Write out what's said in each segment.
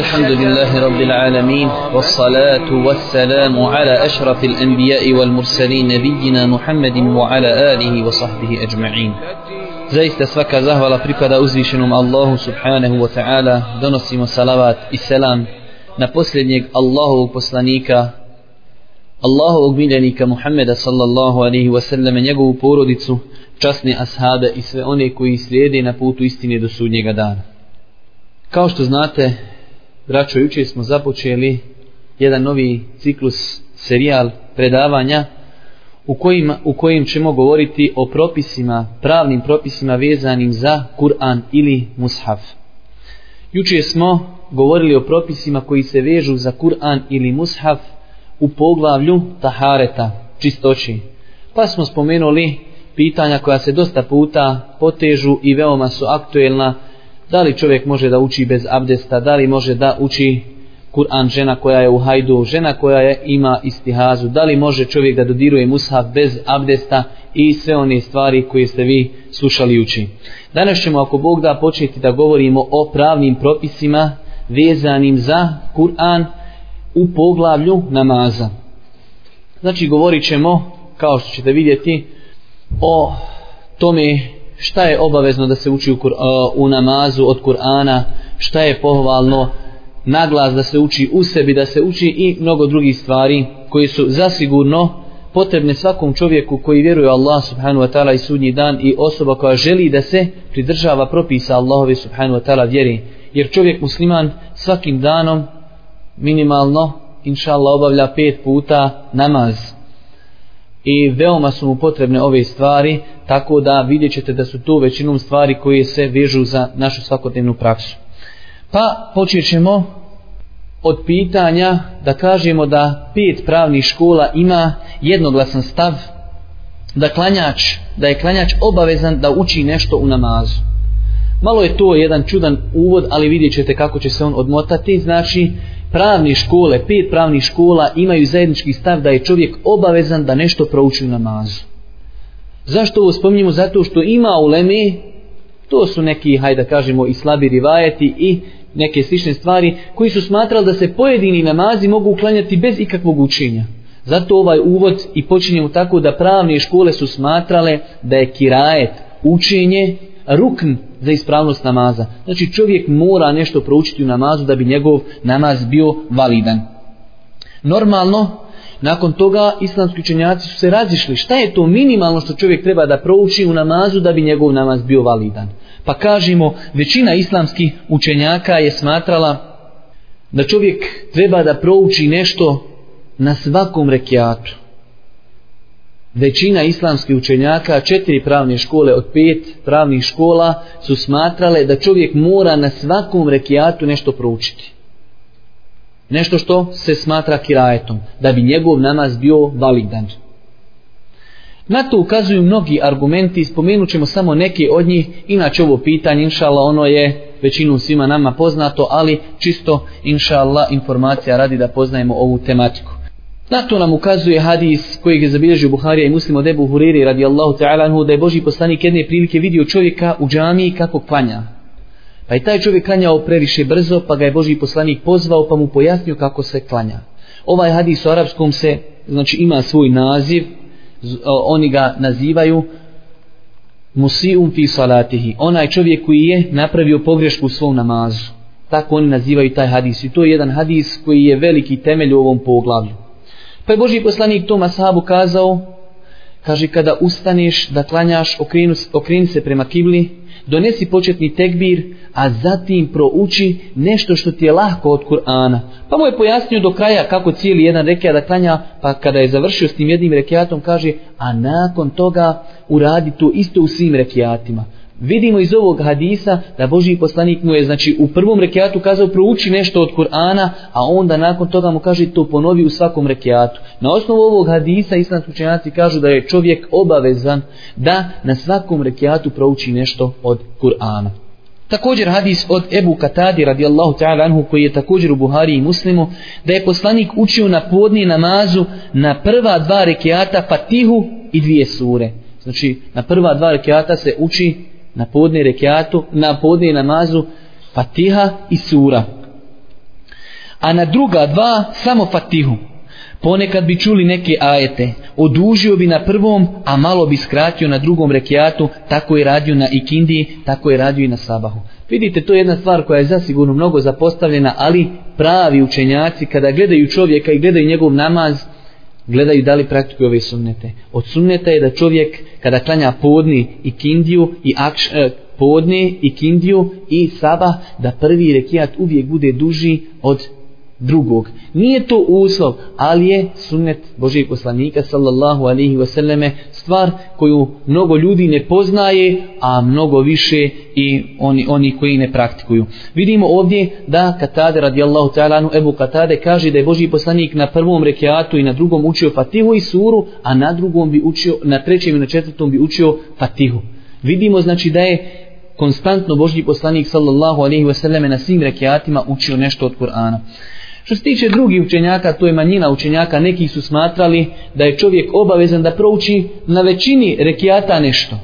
الحمد لله رب العالمين والصلاة والسلام على أشرف الأنبياء والمرسلين نبينا محمد وعلى آله وصحبه أجمعين Zaista svaka zahvala pripada uzvišenom Allahu subhanahu wa ta'ala. Donosimo salavat i selam na posljednjeg Allahovog poslanika, Allahovog miljenika Muhammeda sallallahu alaihi wa sallam, njegovu porodicu, časne ashabe i sve one koji slijede na putu istine do sudnjega dana. Kao što znate, braćo, juče smo započeli jedan novi ciklus, serijal predavanja u kojim, u kojim ćemo govoriti o propisima, pravnim propisima vezanim za Kur'an ili Mushaf. Juče smo govorili o propisima koji se vežu za Kur'an ili Mushaf u poglavlju Tahareta, čistoći. Pa smo spomenuli pitanja koja se dosta puta potežu i veoma su aktuelna da li čovjek može da uči bez abdesta, da li može da uči Kur'an žena koja je u hajdu, žena koja je ima istihazu, da li može čovjek da dodiruje mushaf bez abdesta i sve one stvari koje ste vi slušali uči. Danas ćemo ako Bog da početi da govorimo o pravnim propisima vezanim za Kur'an u poglavlju namaza. Znači govorit ćemo, kao što ćete vidjeti, o tome šta je obavezno da se uči u, kur, u namazu od Kur'ana, šta je pohvalno? Naglas da se uči u sebi, da se uči i mnogo drugih stvari koji su zasigurno potrebne svakom čovjeku koji vjeruje Allah subhanahu wa ta'ala i sudnji dan i osoba koja želi da se pridržava propisa Allahove subhanahu wa ta'ala vjeri. Jer čovjek musliman svakim danom minimalno inša Allah obavlja pet puta namaz i veoma su mu potrebne ove stvari, tako da vidjet ćete da su to većinom stvari koje se vežu za našu svakodnevnu praksu. Pa počet ćemo od pitanja da kažemo da pet pravnih škola ima jednoglasan stav da klanjač, da je klanjač obavezan da uči nešto u namazu. Malo je to jedan čudan uvod, ali vidjet ćete kako će se on odmotati. Znači, pravne škole, pet pravnih škola imaju zajednički stav da je čovjek obavezan da nešto prouči u namazu. Zašto ovo spominjemo? Zato što ima u Leme, to su neki, hajde da kažemo, i slabi rivajeti i neke slične stvari, koji su smatrali da se pojedini namazi mogu uklanjati bez ikakvog učenja. Zato ovaj uvod i počinjemo tako da pravne škole su smatrale da je kirajet, učenje, rukn za ispravnost namaza. Znači čovjek mora nešto proučiti u namazu da bi njegov namaz bio validan. Normalno, nakon toga islamski učenjaci su se razišli šta je to minimalno što čovjek treba da prouči u namazu da bi njegov namaz bio validan. Pa kažemo, većina islamskih učenjaka je smatrala da čovjek treba da prouči nešto na svakom rekiatu većina islamskih učenjaka, četiri pravne škole od pet pravnih škola, su smatrale da čovjek mora na svakom rekiatu nešto proučiti. Nešto što se smatra kirajetom, da bi njegov namaz bio validan. Na to ukazuju mnogi argumenti, spomenut ćemo samo neke od njih, inače ovo pitanje, inšala, ono je većinu svima nama poznato, ali čisto, inšala, informacija radi da poznajemo ovu tematiku. Na to nam ukazuje hadis koji je zabilježio Buharija i muslim od Ebu Huriri radijallahu ta'ala anhu da je Boži poslanik jedne prilike vidio čovjeka u džamiji kako klanja. Pa je taj čovjek klanjao previše brzo pa ga je Boži poslanik pozvao pa mu pojasnio kako se klanja. Ovaj hadis u arapskom se znači ima svoj naziv, oni ga nazivaju musium fi salatihi. Onaj čovjek koji je napravio pogrešku u svom namazu. Tako oni nazivaju taj hadis. I to je jedan hadis koji je veliki temelj u ovom poglavlju. Pa je Boži poslanik tom ashabu kazao, kaže kada ustaneš da klanjaš, okrenu, okreni se prema kibli, donesi početni tekbir, a zatim prouči nešto što ti je lahko od Kur'ana. Pa mu je pojasnio do kraja kako cijeli jedan rekiat da klanja, pa kada je završio s tim jednim rekiatom kaže, a nakon toga uradi to isto u svim rekiatima vidimo iz ovog hadisa da Boži poslanik mu je znači u prvom rekiatu kazao prouči nešto od Kur'ana, a onda nakon toga mu kaže to ponovi u svakom rekiatu. Na osnovu ovog hadisa islamski učenjaci kažu da je čovjek obavezan da na svakom rekiatu prouči nešto od Kur'ana. Također hadis od Ebu Katadi radijallahu ta'ala anhu koji je također u Buhari i Muslimu da je poslanik učio na podni namazu na prva dva rekiata Fatihu i dvije sure. Znači na prva dva rekiata se uči na podne rekiatu, na podne namazu Fatiha i sura. a na druga dva samo fatihu. Ponekad bi čuli neke ajete, odužio bi na prvom, a malo bi skratio na drugom rekiatu, tako je radio na ikindiji, tako je radio i na sabahu. Vidite, to je jedna stvar koja je zasigurno mnogo zapostavljena, ali pravi učenjaci, kada gledaju čovjeka i gledaju njegov namaz, gledaju da li praktikuju ove sunnete. Od sunneta je da čovjek, kada klanja podni i kindiju, i akš, eh, podne i kindiju i saba, da prvi rekiat uvijek bude duži od drugog. Nije to uslov, ali je sunnet Božijeg poslanika sallallahu alaihi wasallame stvar koju mnogo ljudi ne poznaje, a mnogo više i oni, oni koji ne praktikuju. Vidimo ovdje da Katade radijallahu ta'ala Ebu Katade kaže da je Božiji poslanik na prvom rekiatu i na drugom učio Fatihu i suru, a na drugom bi učio, na trećem i na četvrtom bi učio Fatihu. Vidimo znači da je konstantno Božji poslanik sallallahu alejhi ve selleme na svim rekiatima učio nešto od Kur'ana. Što se tiče drugih učenjaka, to je manjina učenjaka, neki su smatrali da je čovjek obavezan da prouči na većini rekiata nešto.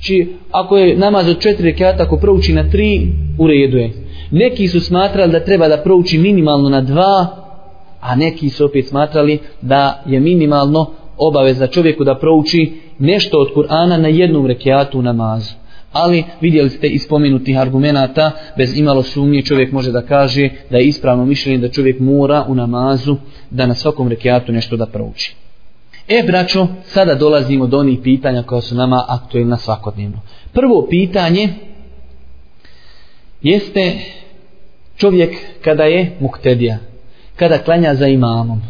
Či ako je namaz od četiri rekiata, ako prouči na tri, u redu je. Neki su smatrali da treba da prouči minimalno na dva, a neki su opet smatrali da je minimalno obaveza čovjeku da prouči nešto od Kur'ana na jednom rekiatu namazu ali vidjeli ste iz spomenutih argumenta bez imalo sumnje čovjek može da kaže da je ispravno mišljenje da čovjek mora u namazu da na svakom rekiatu nešto da prouči. E braćo, sada dolazimo do onih pitanja koja su nama aktuelna svakodnevno. Prvo pitanje jeste čovjek kada je muktedija, kada klanja za imamom.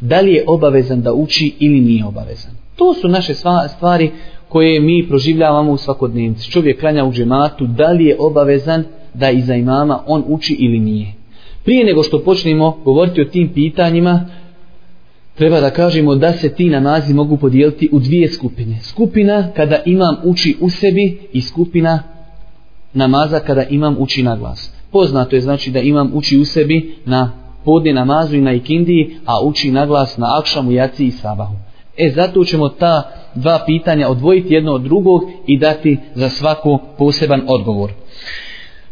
Da li je obavezan da uči ili nije obavezan? To su naše stvari koje mi proživljavamo u svakodnevnici. Čovjek klanja u džematu, da li je obavezan da iza imama on uči ili nije. Prije nego što počnemo govoriti o tim pitanjima, treba da kažemo da se ti namazi mogu podijeliti u dvije skupine. Skupina kada imam uči u sebi i skupina namaza kada imam uči na glas. Poznato je znači da imam uči u sebi na podne namazu i na ikindiji, a uči na glas na akšamu, jaci i sabahu. E zato ćemo ta dva pitanja odvojiti jedno od drugog i dati za svako poseban odgovor.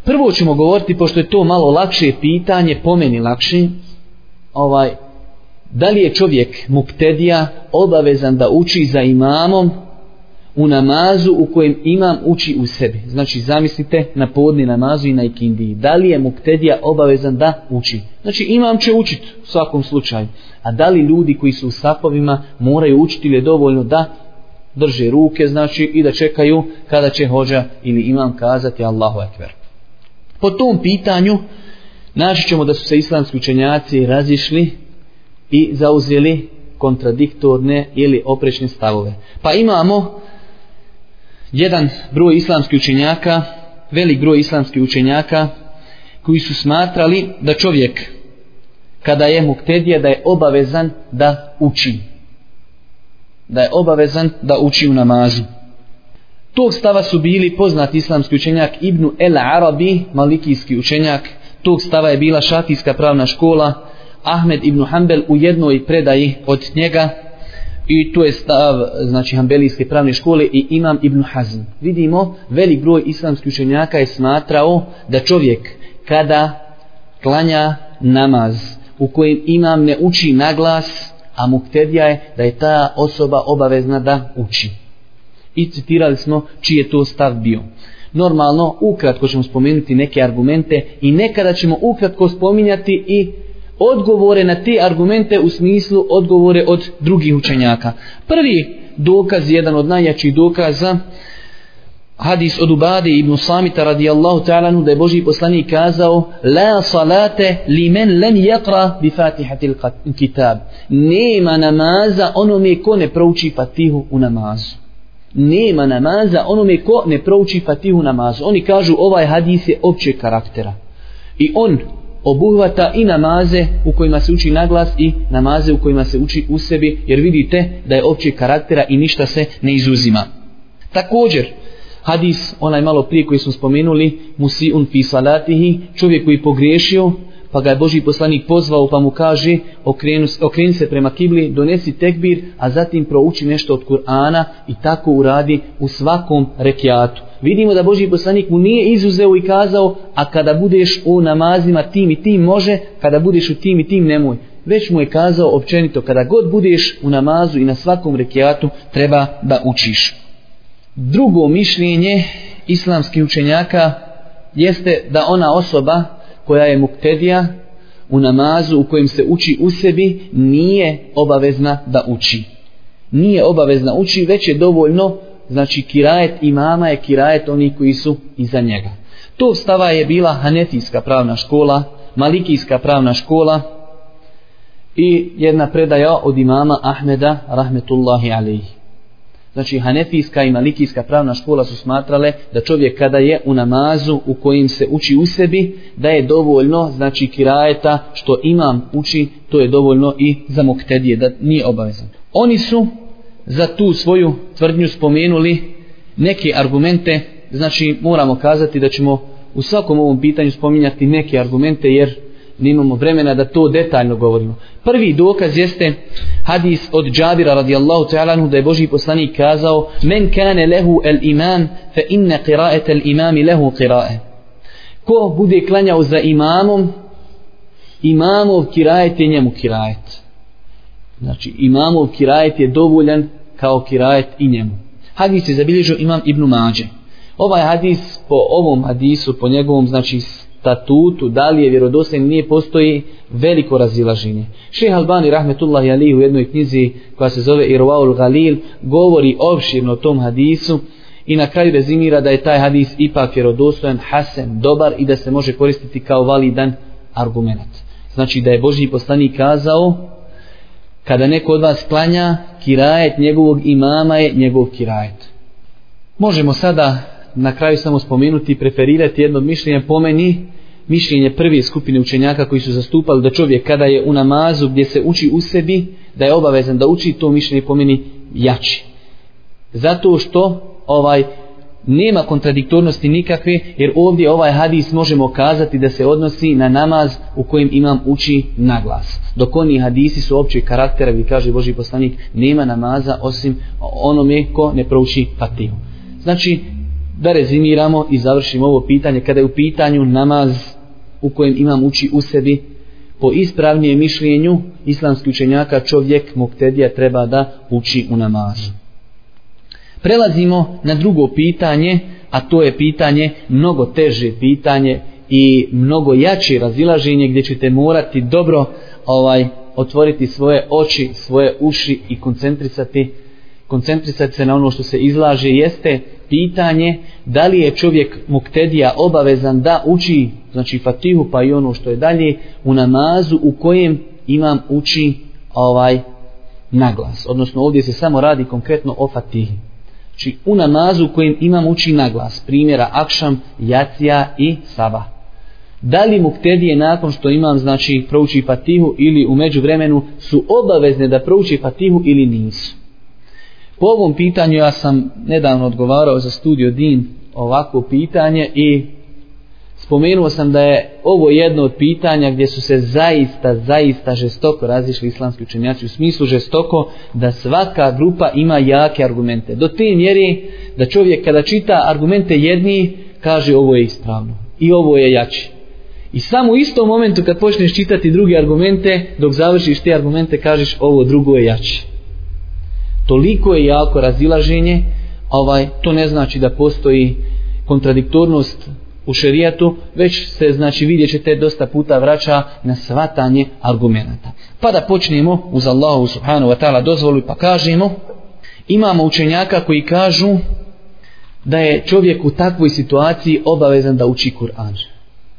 Prvo ćemo govoriti, pošto je to malo lakše pitanje, pomeni lakše, ovaj, da li je čovjek muktedija obavezan da uči za imamom u namazu u kojem imam uči u sebi. Znači zamislite na podni namazu i na ikindiji. Da li je muktedija obavezan da uči? Znači imam će učiti u svakom slučaju. A da li ljudi koji su u sapovima moraju učiti ili je dovoljno da drže ruke znači i da čekaju kada će hođa ili imam kazati Allahu Ekber. Po tom pitanju naći ćemo da su se islamski učenjaci razišli i zauzeli kontradiktorne ili oprečne stavove. Pa imamo jedan broj islamskih učenjaka, velik broj islamskih učenjaka koji su smatrali da čovjek kada je muktedija da je obavezan da uči. Da je obavezan da uči u namazu. Tog stava su bili poznati islamski učenjak Ibnu El Arabi, malikijski učenjak. Tog stava je bila šatijska pravna škola. Ahmed Ibn Hanbel u jednoj predaji od njega i to je stav znači Hanbelijske pravne škole i Imam Ibn Hazm. Vidimo, velik broj islamskih učenjaka je smatrao da čovjek kada klanja namaz u kojem imam ne uči na glas, a muktedija je da je ta osoba obavezna da uči. I citirali smo čiji je to stav bio. Normalno, ukratko ćemo spomenuti neke argumente i nekada ćemo ukratko spominjati i odgovore na te argumente u smislu odgovore od drugih učenjaka. Prvi dokaz, jedan od najjačih dokaza, hadis od Ubade ibn Samita radijallahu ta'ala da je Boži poslanik kazao La salate li men lem jakra bi fatihatil kitab. Nema namaza onome ko ne prouči fatihu u namazu. Nema namaza onome ko ne prouči fatihu u namazu. Oni kažu ovaj hadis je opće karaktera. I on obuhvata i namaze u kojima se uči naglas i namaze u kojima se uči u sebi jer vidite da je opće karaktera i ništa se ne izuzima. Također, hadis, onaj malo prije koji smo spomenuli, musiun fi salatihi, čovjek koji pogriješio, pa ga je Boži poslanik pozvao pa mu kaže okrenu, okreni se prema kibli, donesi tekbir, a zatim prouči nešto od Kur'ana i tako uradi u svakom rekiatu. Vidimo da Boži poslanik mu nije izuzeo i kazao, a kada budeš u namazima tim i tim može, kada budeš u tim i tim nemoj. Već mu je kazao općenito, kada god budeš u namazu i na svakom rekiatu, treba da učiš. Drugo mišljenje islamskih učenjaka jeste da ona osoba koja je muktedija u namazu u kojem se uči u sebi nije obavezna da uči. Nije obavezna uči, već je dovoljno, znači kirajet imama je kirajet oni koji su iza njega. To stava je bila Hanefijska pravna škola, Malikijska pravna škola i jedna predaja od imama Ahmeda rahmetullahi alaihi. Znači Hanefijska i Malikijska pravna škola su smatrale da čovjek kada je u namazu u kojim se uči u sebi, da je dovoljno, znači kirajeta što imam uči, to je dovoljno i za moktedije, da nije obavezan. Oni su za tu svoju tvrdnju spomenuli neke argumente, znači moramo kazati da ćemo u svakom ovom pitanju spominjati neke argumente jer nemamo vremena da to detaljno govorimo. Prvi dokaz jeste hadis od Džabira radijallahu ta'ala da je Boži poslanik kazao men kane lehu el imam fe inne qiraet el imami lehu qirae. Ko bude klanjao za imamom, imamov kirajet je njemu kirajet. Znači imamov kirajet je dovoljan kao kirajet i njemu. Hadis je zabilježio imam Ibn Mađe. Ovaj hadis po ovom hadisu, po njegovom znači statutu, da li je vjerodostojen, nije postoji veliko razilaženje. Šeha Albani, rahmetullahi Ali u jednoj knjizi koja se zove Irwaul Galil, govori opširno o tom hadisu i na kraju rezimira da je taj hadis ipak vjerodostojan, hasen, dobar i da se može koristiti kao validan argument. Znači da je Božji poslanik kazao, kada neko od vas klanja, kirajet njegovog imama je njegov kirajet. Možemo sada na kraju samo spomenuti i preferirati jedno mišljenje po meni, mišljenje prve skupine učenjaka koji su zastupali da čovjek kada je u namazu gdje se uči u sebi, da je obavezan da uči to mišljenje po meni jači. Zato što ovaj nema kontradiktornosti nikakve, jer ovdje ovaj hadis možemo kazati da se odnosi na namaz u kojem imam uči na glas. Dok oni hadisi su opće karaktera, vi kaže Boži poslanik, nema namaza osim onome ko ne prouči fatihu. Znači, da rezimiramo i završimo ovo pitanje, kada je u pitanju namaz u kojem imam uči u sebi, po ispravnijem mišljenju islamskih učenjaka čovjek muktedija treba da uči u namazu. Prelazimo na drugo pitanje, a to je pitanje mnogo teže pitanje i mnogo jače razilaženje gdje ćete morati dobro ovaj otvoriti svoje oči, svoje uši i koncentrisati koncentrisati se na ono što se izlaže jeste pitanje da li je čovjek muktedija obavezan da uči znači fatihu pa i ono što je dalje u namazu u kojem imam uči ovaj naglas. Odnosno ovdje se samo radi konkretno o fatihi. Znači u namazu u kojem imam uči naglas primjera akšam, jacija i saba. Da li muktedije nakon što imam znači prouči fatihu ili u međuvremenu su obavezne da prouči fatihu ili nisu? Po ovom pitanju ja sam nedavno odgovarao za studio DIN ovako pitanje i spomenuo sam da je ovo jedno od pitanja gdje su se zaista, zaista žestoko razišli islamski učenjaci u smislu žestoko da svaka grupa ima jake argumente. Do te mjeri da čovjek kada čita argumente jedni kaže ovo je ispravno i ovo je jači. I samo u istom momentu kad počneš čitati druge argumente, dok završiš te argumente kažeš ovo drugo je jače toliko je jako razilaženje, ovaj, to ne znači da postoji kontradiktornost u šerijatu, već se znači vidjet ćete dosta puta vraća na svatanje argumenta. Pa da počnemo uz Allahu subhanahu wa ta'ala dozvolu pa kažemo, imamo učenjaka koji kažu da je čovjek u takvoj situaciji obavezan da uči Kur'an.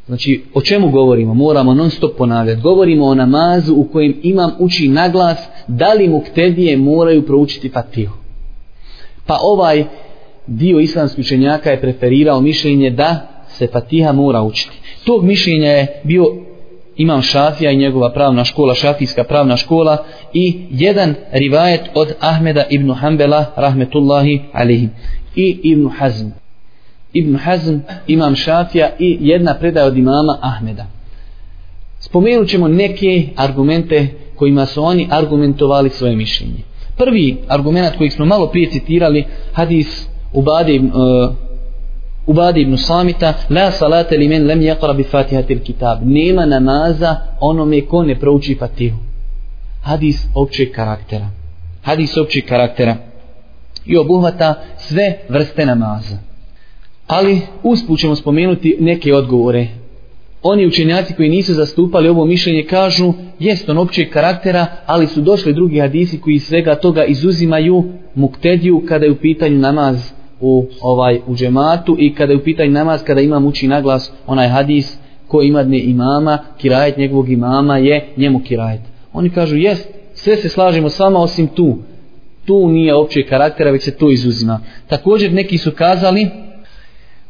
Znači, o čemu govorimo? Moramo non stop ponavljati. Govorimo o namazu u kojem imam uči naglas da li muktedije moraju proučiti fatihu. Pa ovaj dio islamskih učenjaka je preferirao mišljenje da se fatiha mora učiti. Tog mišljenja je bio imam Šafija i njegova pravna škola, šafijska pravna škola i jedan rivajet od Ahmeda ibn Hanbala, rahmetullahi alihim, i ibn Hazm. Ibn Hazm, Imam Šafija i jedna predaja od imama Ahmeda. Spomenut ćemo neke argumente kojima su oni argumentovali svoje mišljenje. Prvi argument koji smo malo prije citirali, hadis Ubadi, uh, e, Ubadi ibn Samita, la salate li men lem jakra bi fatihatil kitab. Nema namaza onome ko ne prouči fatihu. Hadis općeg karaktera. Hadis općeg karaktera. I obuhvata sve vrste namaza. Ali usput ćemo spomenuti neke odgovore oni učenjaci koji nisu zastupali ovo mišljenje kažu jest on općeg karaktera, ali su došli drugi hadisi koji svega toga izuzimaju muktediju kada je u pitanju namaz u ovaj u džematu i kada je u pitanju namaz kada imam uči naglas onaj hadis ko ima dne imama, kirajet njegovog imama je njemu kirajet. Oni kažu jest, sve se slažemo sama osim tu. Tu nije općeg karaktera, već se to izuzima. Također neki su kazali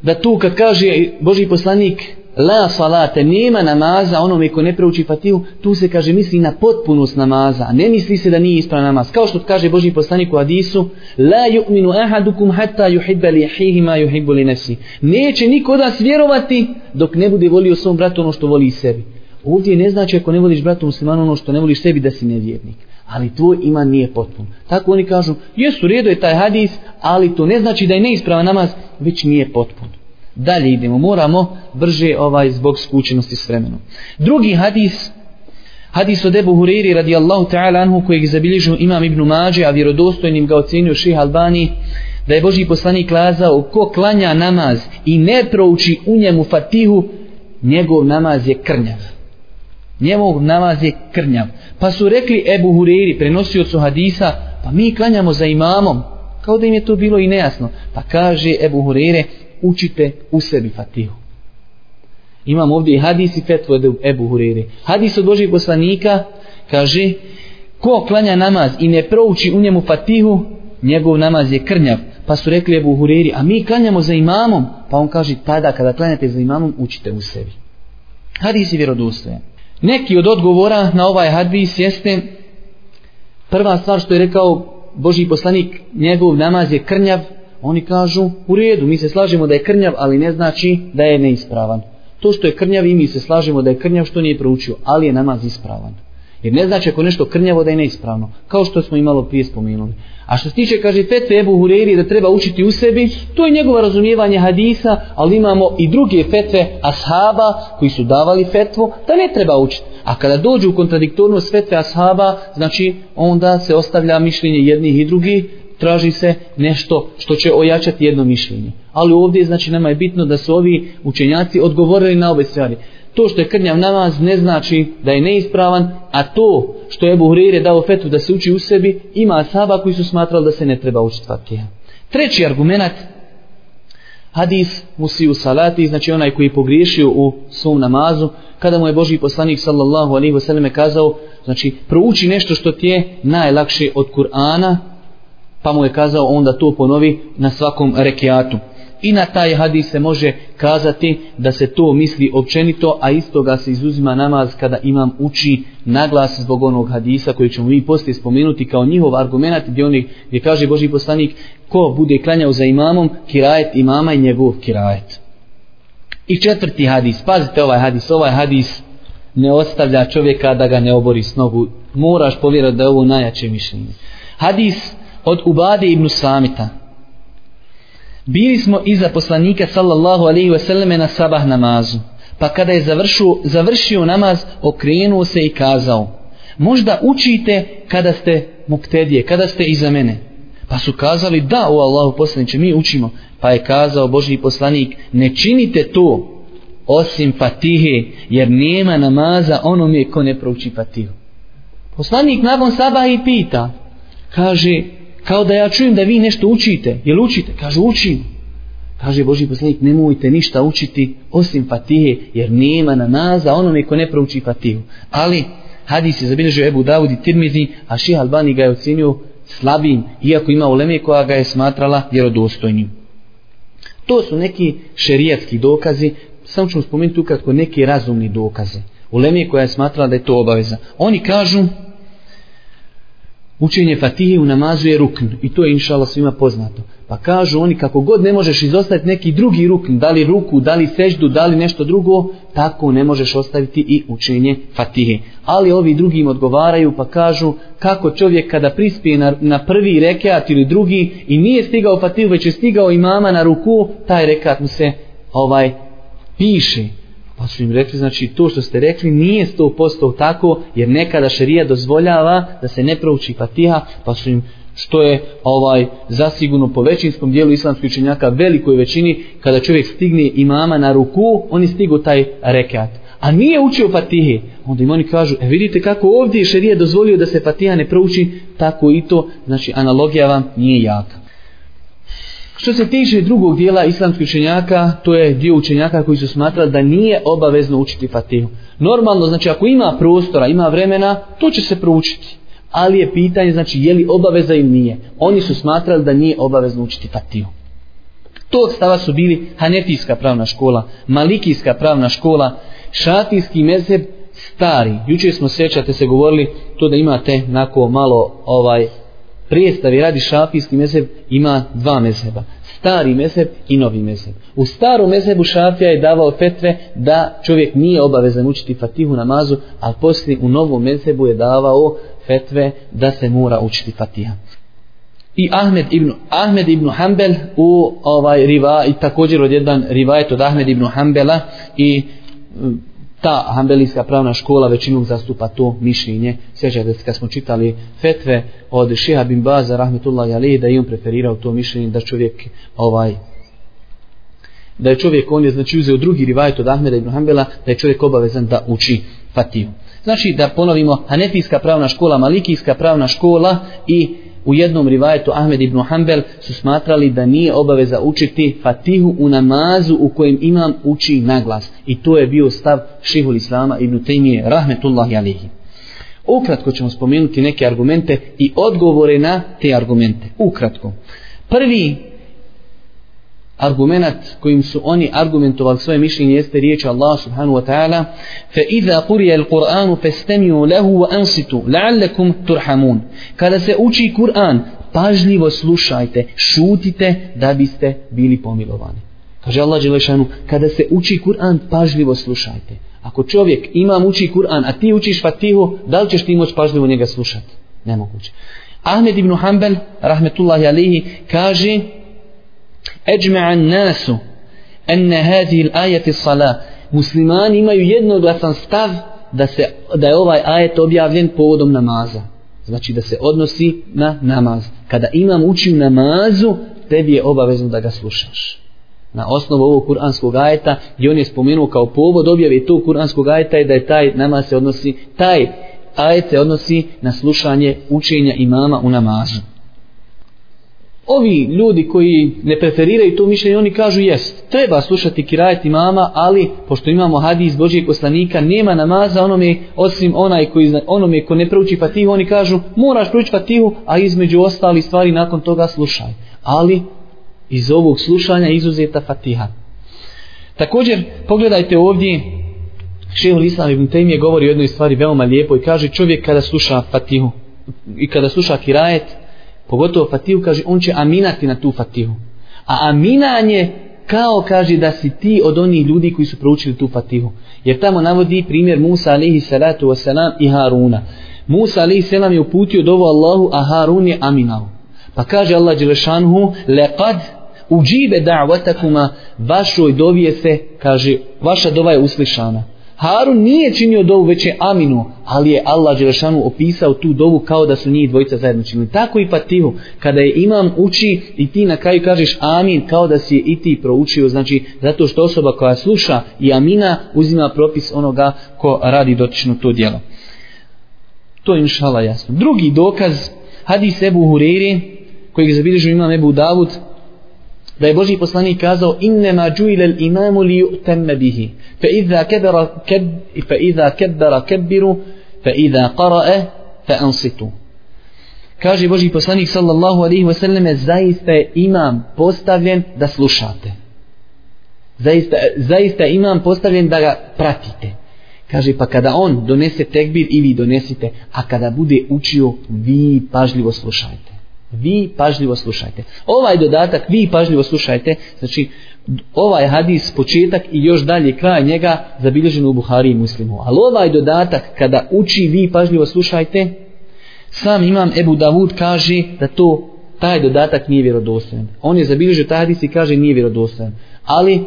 da tu kad kaže Boži poslanik la salate, nema namaza onome ko ne preuči fatihu, tu se kaže misli na potpunost namaza, ne misli se da nije ispravan namaz. Kao što kaže Boži poslanik u hadisu, la yu'minu ahadukum hatta yuhibba li ahihi ma yuhibbu li nafsi. Neće niko od vas vjerovati dok ne bude volio svom bratu ono što voli sebi. Ovdje ne znači ako ne voliš bratu muslimanu ono što ne voliš sebi da si nevjernik. Ali tvoj iman nije potpun. Tako oni kažu, jesu, redo je taj hadis, ali to ne znači da je neispravan namaz, već nije potpun dalje idemo, moramo brže ovaj zbog skučenosti s vremenom. Drugi hadis, hadis od Ebu Huriri radijallahu ta'ala anhu kojeg zabilježu imam Ibn Mađe, a vjerodostojnim ga ocenio ših Albani, da je Boži poslanik kazao ko klanja namaz i ne prouči u njemu fatihu, njegov namaz je krnjav. Njegov namaz je krnjav. Pa su rekli Ebu Huriri, prenosiocu hadisa, pa mi klanjamo za imamom, kao da im je to bilo i nejasno. Pa kaže Ebu Hurere, učite u sebi fatihu. Imam ovdje i hadis i fetvu od Ebu Hurere. Hadis od Božih poslanika kaže ko klanja namaz i ne prouči u njemu fatihu, njegov namaz je krnjav. Pa su rekli Ebu Hureri, a mi klanjamo za imamom. Pa on kaže, tada kada klanjate za imamom, učite u sebi. Hadis je vjerodostojan. Neki od odgovora na ovaj hadis jeste prva stvar što je rekao Boži poslanik, njegov namaz je krnjav, Oni kažu, u redu, mi se slažemo da je krnjav, ali ne znači da je neispravan. To što je krnjav i mi se slažemo da je krnjav, što nije proučio, ali je namaz ispravan. Jer ne znači ako nešto krnjavo da je neispravno, kao što smo imalo prije spomenuli. A što se tiče, kaže fetve Ebu Hureyri da treba učiti u sebi, to je njegovo razumijevanje hadisa, ali imamo i druge fetve ashaba koji su davali fetvu da ne treba učiti. A kada dođu u kontradiktornost fetve ashaba, znači onda se ostavlja mišljenje jednih i drugih, traži se nešto što će ojačati jedno mišljenje. Ali ovdje znači nama je bitno da su ovi učenjaci odgovorili na obe stvari. To što je krnjav namaz ne znači da je neispravan, a to što je Ebu Hurire dao fetu da se uči u sebi, ima asaba koji su smatrali da se ne treba učiti fatiha. Treći argument, hadis musiju salati, znači onaj koji je pogriješio u svom namazu, kada mu je Boži poslanik sallallahu alaihi wasallam kazao, znači prouči nešto što ti je najlakše od Kur'ana, pa mu je kazao onda to ponovi na svakom rekiatu. I na taj hadis se može kazati da se to misli općenito, a istoga se izuzima namaz kada imam uči naglas zbog onog hadisa koji ćemo mi poslije spomenuti kao njihov argument gdje, oni, gdje kaže Boži poslanik ko bude klanjao za imamom, kirajet imama i njegov kirajet. I četvrti hadis, pazite ovaj hadis, ovaj hadis ne ostavlja čovjeka da ga ne obori s nogu. Moraš povjerati da je ovo najjače mišljenje. Hadis od Ubade ibn Samita. Bili smo iza poslanika sallallahu alaihi ve selleme na sabah namazu. Pa kada je završio, završio namaz, okrenuo se i kazao Možda učite kada ste muktedije, kada ste iza mene. Pa su kazali da u Allahu poslaniče, mi učimo. Pa je kazao Boži poslanik, ne činite to osim fatihe, jer nema namaza onome ko ne prouči fatihu. Poslanik nakon sabah i pita, kaže, kao da ja čujem da vi nešto učite. Jel učite? Kaže, učim. Kaže Boži poslanik, nemojte ništa učiti osim Fatihe, jer nema namaza onome ko ne prouči Fatihu. Ali, hadis je zabilježio Ebu Davud i Tirmizi, a Ših Albani ga je ocenio slabim, iako ima uleme koja ga je smatrala vjerodostojnim. To su neki šerijatski dokazi, samo ću spomenuti ukratko neki razumni dokaze. Uleme koja je smatrala da je to obaveza. Oni kažu, učenje fatihe u namazu je rukn i to je inšala svima poznato. Pa kažu oni kako god ne možeš izostaviti neki drugi rukn da li ruku, da li seždu, da li nešto drugo tako ne možeš ostaviti i učenje fatihe. Ali ovi drugi im odgovaraju pa kažu kako čovjek kada prispije na, na prvi rekat ili drugi i nije stigao fatihu već je stigao imama na ruku taj rekat mu se ovaj piše. Pa su im rekli, znači to što ste rekli nije sto posto tako, jer nekada šerija dozvoljava da se ne prouči fatiha, pa su im što je ovaj zasigurno po većinskom dijelu islamskih učenjaka velikoj većini kada čovjek stigne imama na ruku oni stigo taj rekat. A nije učio fatihe onda im oni kažu e vidite kako ovdje šerija dozvolio da se fatiha ne prouči tako i to. Znači analogija vam nije jaka. Što se tiče drugog dijela islamskih učenjaka, to je dio učenjaka koji su smatrali da nije obavezno učiti Fatihu. Normalno, znači ako ima prostora, ima vremena, to će se proučiti. Ali je pitanje, znači, je li obaveza ili nije. Oni su smatrali da nije obavezno učiti Fatihu. Tog stava su bili Hanefijska pravna škola, Malikijska pravna škola, Šatijski mezheb, stari. Juče smo sećate se govorili to da imate nako malo ovaj predstavi radi šafijski mezheb ima dva mezheba. Stari mezheb i novi mezheb. U starom mezhebu šafija je davao fetve da čovjek nije obavezan učiti fatihu namazu, a poslije u novom mezhebu je davao fetve da se mora učiti fatiha. I Ahmed ibn, Ahmed ibn Hanbel u ovaj riva, i također od jedan rivajet od Ahmed ibn Hanbela i ta hambelijska pravna škola većinom zastupa to mišljenje. Sjećate se kad smo čitali fetve od Šeha bin Baza, rahmetullahi alihi, da je on preferirao to mišljenje da čovjek ovaj da je čovjek, on je znači uzeo drugi rivajet od Ahmeda ibn Hanbela, da je čovjek obavezan da uči Fatiju. Znači da ponovimo, Hanefijska pravna škola, Malikijska pravna škola i u jednom rivajetu Ahmed ibn Hanbel su smatrali da nije obaveza učiti fatihu u namazu u kojem imam uči naglas. I to je bio stav šihul Islama ibn Taymiye, rahmetullahi alihi. Ukratko ćemo spomenuti neke argumente i odgovore na te argumente. Ukratko. Prvi argumentat kojim su oni argumentovali svoje mišljenje jeste riječ Allah subhanahu wa ta'ala fa iza quriya al-Qur'an fastami'u lahu wa ansitu la'allakum turhamun. Kada se uči Kur'an pažljivo slušajte šutite da biste bili pomilovani. Kaže Allah dželešanu kada se uči Kur'an pažljivo slušajte. Ako čovjek ima uči Kur'an a ti učiš Fatihu da li ćeš ti moći pažljivo njega slušati? Nemoguće. Ahmed ibn Hanbel rahmetullahi alejhi kaže أجمع الناس أن هذه الآية الصلاة muslimani imaju jednoglasan stav da se da je ovaj ajet objavljen povodom namaza. Znači da se odnosi na namaz. Kada imam uči namazu, tebi je obavezno da ga slušaš. Na osnovu ovog kuranskog ajeta, i on je spomenuo kao povod objave tog kuranskog ajeta je da je taj namaz se odnosi, taj ajet se odnosi na slušanje učenja imama u namazu. Ovi ljudi koji ne preferiraju to mišljenje, oni kažu jest, treba slušati kirajet imama, ali pošto imamo hadis Božijeg poslanika, nema namaza onome, osim onaj koji, onome ko ne prouči fatihu, oni kažu moraš prouči fatihu, a između ostali stvari nakon toga slušaj. Ali iz ovog slušanja izuzeta fatiha. Također, pogledajte ovdje, Šehul Islam ibn Taymi govori o jednoj stvari veoma lijepo i kaže čovjek kada sluša fatihu i kada sluša kirajet, pogotovo fatihu, kaže, on će aminati na tu fatihu. A aminanje kao kaže da si ti od onih ljudi koji su proučili tu fatihu. Jer tamo navodi primjer Musa alihi salatu wasalam i Haruna. Musa alihi salam je uputio dovu Allahu, a Harun je aminao. Pa kaže Allah Đelešanhu, leqad uđibe da'vatakuma, vašoj dovije se, kaže, vaša dova je uslišana. Harun nije činio dovu, već je Aminu, ali je Allah Đelešanu opisao tu dovu kao da su njih dvojica zajedno činili. Tako i Fatihu, kada je imam uči i ti na kraju kažeš Amin, kao da si je i ti proučio, znači zato što osoba koja sluša i Amina uzima propis onoga ko radi dotično to djelo. To je inšala jasno. Drugi dokaz, hadis Ebu Hureyri, kojeg zabilježu imam Ebu Davud, da je Boži poslanik kazao innema džuile imamu li ju'temme bihi. Fa iza kebera keb, fa iza kebera kebiru fa iza qara'e fa ansitu. Kaže Boži poslanik sallallahu alaihi wasallam zaista je imam postavljen da slušate. Zaista, zaista imam postavljen da ga pratite. Kaže, pa kada on donese tekbir i vi donesite, a kada bude učio, vi pažljivo slušajte. Vi pažljivo slušajte. Ovaj dodatak, vi pažljivo slušajte, znači, ovaj hadis, početak i još dalje kraj njega zabilježen u Buhari i Muslimu. Ali ovaj dodatak, kada uči, vi pažljivo slušajte, sam imam Ebu Davud kaže da to taj dodatak nije vjerodostojan. On je zabilježio taj hadis i kaže nije vjerodostojan. Ali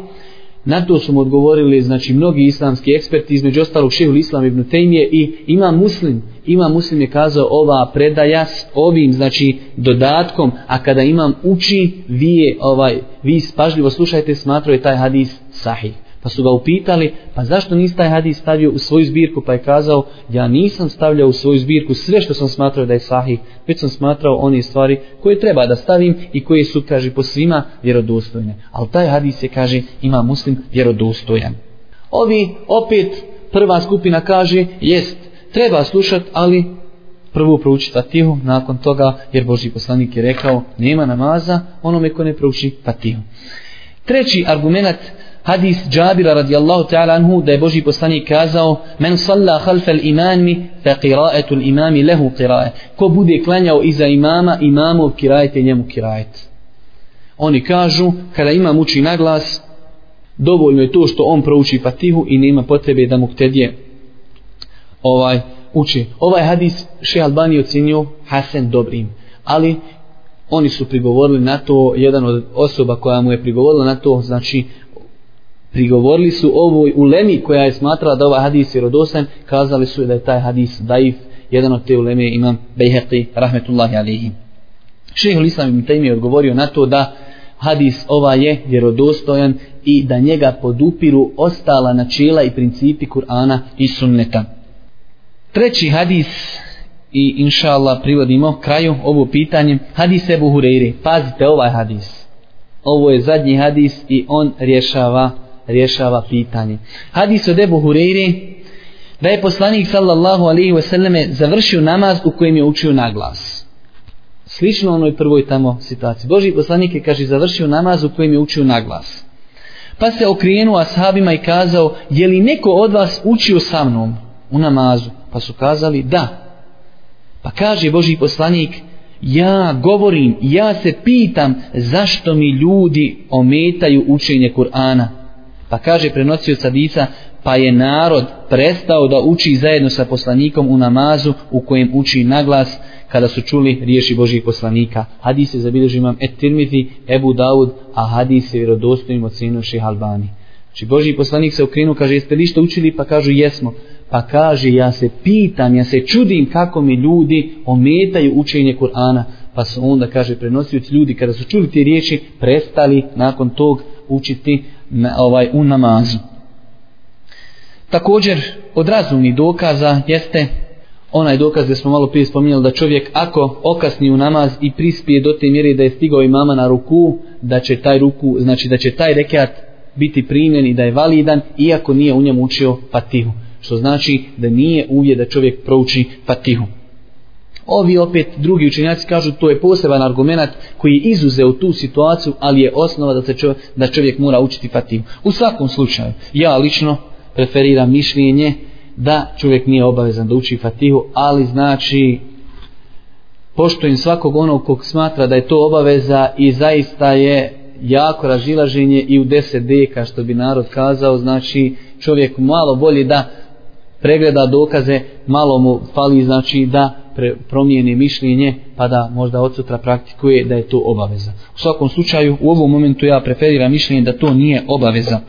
na to su mu odgovorili znači mnogi islamski eksperti između ostalog šehul islam ibn Tejmije i ima muslim ima muslim je kazao ova predaja s ovim znači dodatkom a kada imam uči vi je ovaj vi spažljivo slušajte smatrao taj hadis sahih. Pa su ga upitali, pa zašto nisi taj hadis stavio u svoju zbirku? Pa je kazao, ja nisam stavljao u svoju zbirku sve što sam smatrao da je sahih, već sam smatrao one stvari koje treba da stavim i koje su, kaže, po svima vjerodostojne. Ali taj hadis je, kaže, ima muslim vjerodostojan. Ovi, opet, prva skupina kaže, jest, treba slušat, ali prvo prouči Fatihu, nakon toga, jer Boži poslanik je rekao, nema namaza onome ko ne prouči Fatihu. Treći argument hadis Džabira radijallahu ta'ala anhu da je Boži poslanik kazao men salla khalfa al-imami fa qira'atu al-imami lahu qira'at. Ko bude klanjao iza imama imamu kirajet njemu kirajet. Oni kažu kada imam uči na glas dovoljno je to što on prouči fatihu i nema potrebe da mu ktedije ovaj uči. Ovaj hadis še Albani ocenio Hasan dobrim ali oni su prigovorili na to jedan od osoba koja mu je prigovorila na to znači prigovorili su ovoj ulemi koja je smatrala da ovaj hadis je rodosan, kazali su da je taj hadis daif, jedan od te uleme imam Bejheqi, rahmetullahi alihi. Šehol Islam ibn Taymi je odgovorio na to da hadis ova je vjerodostojan i da njega podupiru ostala načela i principi Kur'ana i sunneta. Treći hadis i inša Allah privodimo kraju ovo pitanje hadis Ebu Hureyre pazite ovaj hadis ovo je zadnji hadis i on rješava rješava pitanje. Hadis od Ebu Hureyre da je poslanik sallallahu alaihi ve selleme završio namaz u kojem je učio na glas. Slično onoj prvoj tamo situaciji. Boži poslanik je kaže završio namaz u kojem je učio na glas. Pa se okrenuo ashabima i kazao je li neko od vas učio sa mnom u namazu? Pa su kazali da. Pa kaže Boži poslanik ja govorim, ja se pitam zašto mi ljudi ometaju učenje Kur'ana. Pa kaže prenosio hadisa, pa je narod prestao da uči zajedno sa poslanikom u namazu u kojem uči naglas kada su čuli riješi Božih poslanika. Hadis je zabilježio imam Et Ebu Daud, a hadis je vjerodostojim od Ših Albani. Znači Božji poslanik se okrenuo, kaže jeste li što učili? Pa kažu jesmo. Pa kaže ja se pitam, ja se čudim kako mi ljudi ometaju učenje Kur'ana. Pa su onda, kaže, prenosioci ljudi kada su čuli te riječi, prestali nakon tog učiti na, ovaj u namazu. Također od razumnih dokaza jeste onaj dokaz gdje smo malo prije spominjali da čovjek ako okasni u namaz i prispije do te mjere da je stigao i mama na ruku, da će taj ruku, znači da će taj rekat biti primjen i da je validan iako nije u njemu učio fatihu. Što znači da nije uvijek da čovjek prouči fatihu. Ovi opet drugi učenjaci kažu to je poseban argument koji je izuzeo tu situaciju, ali je osnova da se čov, da čovjek mora učiti Fatihu. U svakom slučaju, ja lično preferiram mišljenje da čovjek nije obavezan da uči Fatihu, ali znači poštujem svakog onog kog smatra da je to obaveza i zaista je jako razilaženje i u 10 deka što bi narod kazao, znači čovjek malo bolje da pregleda dokaze, malo mu fali znači da pre, promijeni mišljenje pa da možda od sutra praktikuje da je to obaveza. U svakom slučaju u ovom momentu ja preferiram mišljenje da to nije obaveza.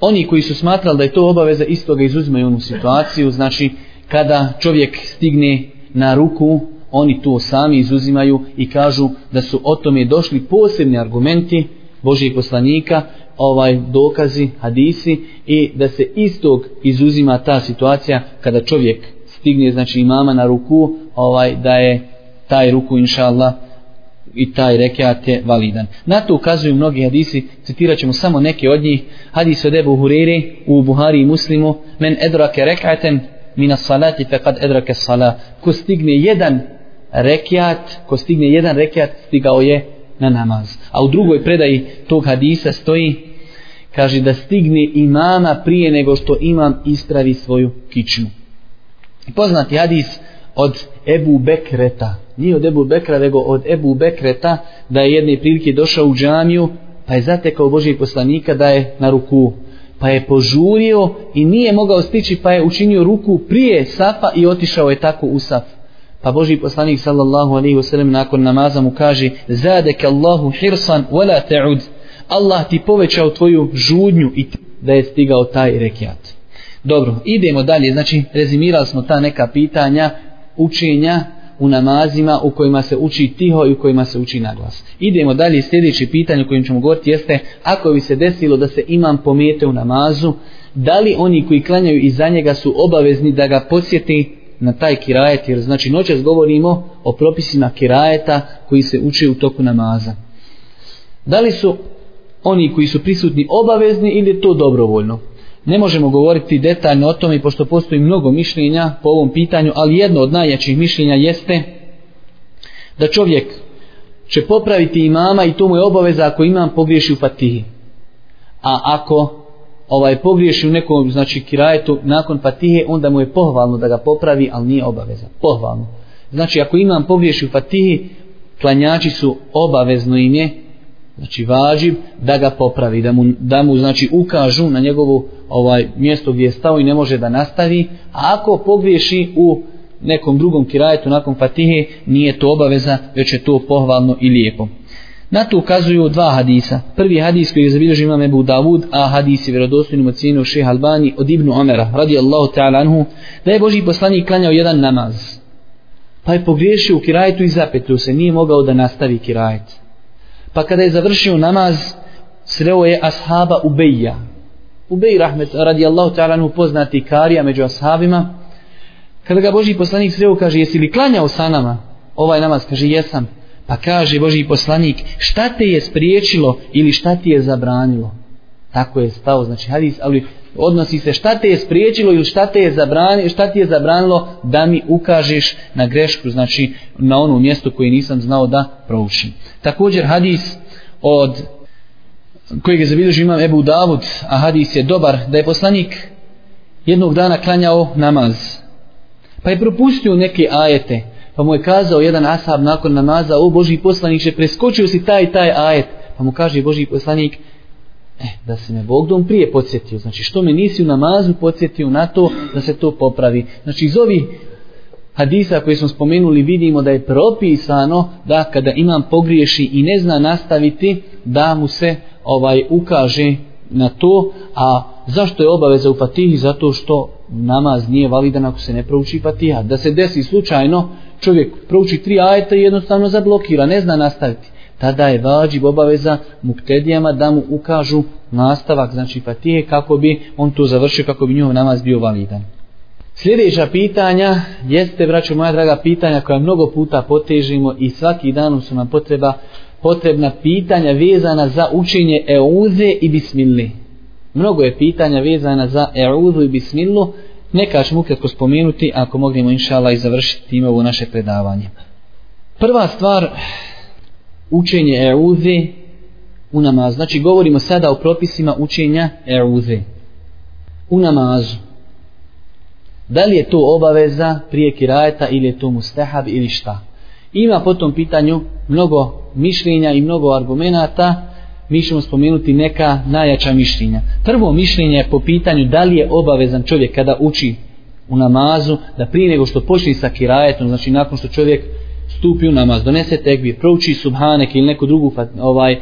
Oni koji su smatrali da je to obaveza isto ga izuzimaju onu situaciju, znači kada čovjek stigne na ruku oni to sami izuzimaju i kažu da su o tome došli posebni argumenti Božijeg poslanika, ovaj dokazi, hadisi i da se istog izuzima ta situacija kada čovjek stigne znači imama na ruku ovaj da je taj ruku inšallah i taj rekiat je validan. Na to ukazuju mnogi hadisi, citirat ćemo samo neke od njih. Hadis od Ebu Huriri u Buhari i Muslimu, men edrake rekaten mina salati fe kad edrake sala. Ko stigne jedan rekiat, ko stigne jedan rekiat, stigao je na namaz. A u drugoj predaji tog hadisa stoji, kaže da stigne imama prije nego što imam ispravi svoju kičmu. Poznati hadis od Ebu Bekreta, nije od Ebu Bekra, nego od Ebu Bekreta, da je jedne prilike došao u džamiju, pa je zatekao Božijeg poslanika da je na ruku. Pa je požurio i nije mogao stići, pa je učinio ruku prije safa i otišao je tako u saf. Pa Boži poslanik sallallahu alaihi wasallam nakon namaza mu kaže Zadek Allahu hirsan wala ta'ud Allah ti povećao tvoju žudnju i da je stigao taj rekiat. Dobro, idemo dalje. Znači, rezimirali smo ta neka pitanja učenja u namazima u kojima se uči tiho i u kojima se uči naglas. Idemo dalje. Sljedeće pitanje o kojim ćemo govoriti jeste ako bi se desilo da se imam pomete u namazu, da li oni koji klanjaju iza njega su obavezni da ga podsjeti na taj kirajet, jer znači noćas govorimo o propisima kirajeta koji se uče u toku namaza. Da li su oni koji su prisutni obavezni ili je to dobrovoljno? Ne možemo govoriti detaljno o tome, pošto postoji mnogo mišljenja po ovom pitanju, ali jedno od najjačih mišljenja jeste da čovjek će popraviti imama i to mu je obaveza ako imam pogriješi u fatihi. A ako ovaj pogriješi u nekom znači kirajetu nakon fatihe, onda mu je pohvalno da ga popravi, ali nije obaveza. Pohvalno. Znači ako imam pogriješi u fatihi, klanjači su obavezno im je znači važib da ga popravi da mu, da mu znači ukažu na njegovu ovaj mjesto gdje je stao i ne može da nastavi a ako pogriješi u nekom drugom kirajetu nakon fatihe nije to obaveza već je to pohvalno i lijepo. Na to ukazuju dva hadisa. Prvi hadis koji je zabilježio imam Ebu Davud a hadis je vjerodostojnim ocjenio šeha Albani od Ibnu Omera radijallahu ta'ala anhu da je Boži poslanik klanjao jedan namaz pa je pogriješio u kirajetu i zapetio se nije mogao da nastavi kirajet Pa kada je završio namaz, sreo je ashaba Ubeja. Ubej rahmet radijallahu ta'ala nu poznati karija među ashabima. Kada ga Boži poslanik sreo kaže, jesi li klanjao sa nama? Ovaj namaz kaže, jesam. Pa kaže Boži poslanik, šta te je spriječilo ili šta ti je zabranilo? Tako je stao, znači hadis, ali odnosi se šta te je spriječilo ili šta te je zabranilo, šta ti je zabranilo da mi ukažeš na grešku, znači na ono mjesto koje nisam znao da proučim. Također hadis od kojeg je zabilježio imam Ebu Davud, a hadis je dobar, da je poslanik jednog dana klanjao namaz. Pa je propustio neke ajete, pa mu je kazao jedan ashab nakon namaza, o Boži poslanik, preskočio si taj taj ajet. Pa mu kaže Boži poslanik, E, da se me Bogdom prije podsjetio. Znači, što me nisi u namazu podsjetio na to da se to popravi. Znači, iz ovih hadisa koje smo spomenuli vidimo da je propisano da kada imam pogriješi i ne zna nastaviti, da mu se ovaj ukaže na to, a zašto je obaveza u Fatihi? Zato što namaz nije validan ako se ne prouči Fatiha. Da se desi slučajno, čovjek prouči tri ajeta i jednostavno zablokira, ne zna nastaviti tada je vađib obaveza muktedijama da mu ukažu nastavak, znači fatije, kako bi on to završio, kako bi njihov namaz bio validan. Sljedeća pitanja jeste, braćo moja draga, pitanja koja mnogo puta potežimo i svaki dan su nam potreba, potrebna pitanja vezana za učenje euze i bismilli. Mnogo je pitanja vezana za euzu i bismillu, neka ćemo ukratko spomenuti, ako mognemo inšala i završiti time ovo naše predavanje. Prva stvar učenje euze u namaz. Znači govorimo sada o propisima učenja euze u namazu. Da li je to obaveza prije kirajeta ili je to mustahab ili šta? Ima po tom pitanju mnogo mišljenja i mnogo argumenata. Mi ćemo spomenuti neka najjača mišljenja. Prvo mišljenje je po pitanju da li je obavezan čovjek kada uči u namazu, da prije nego što počne sa kirajetom, znači nakon što čovjek stupi u namaz, donese tekbir, prouči subhanek ili neku drugu ovaj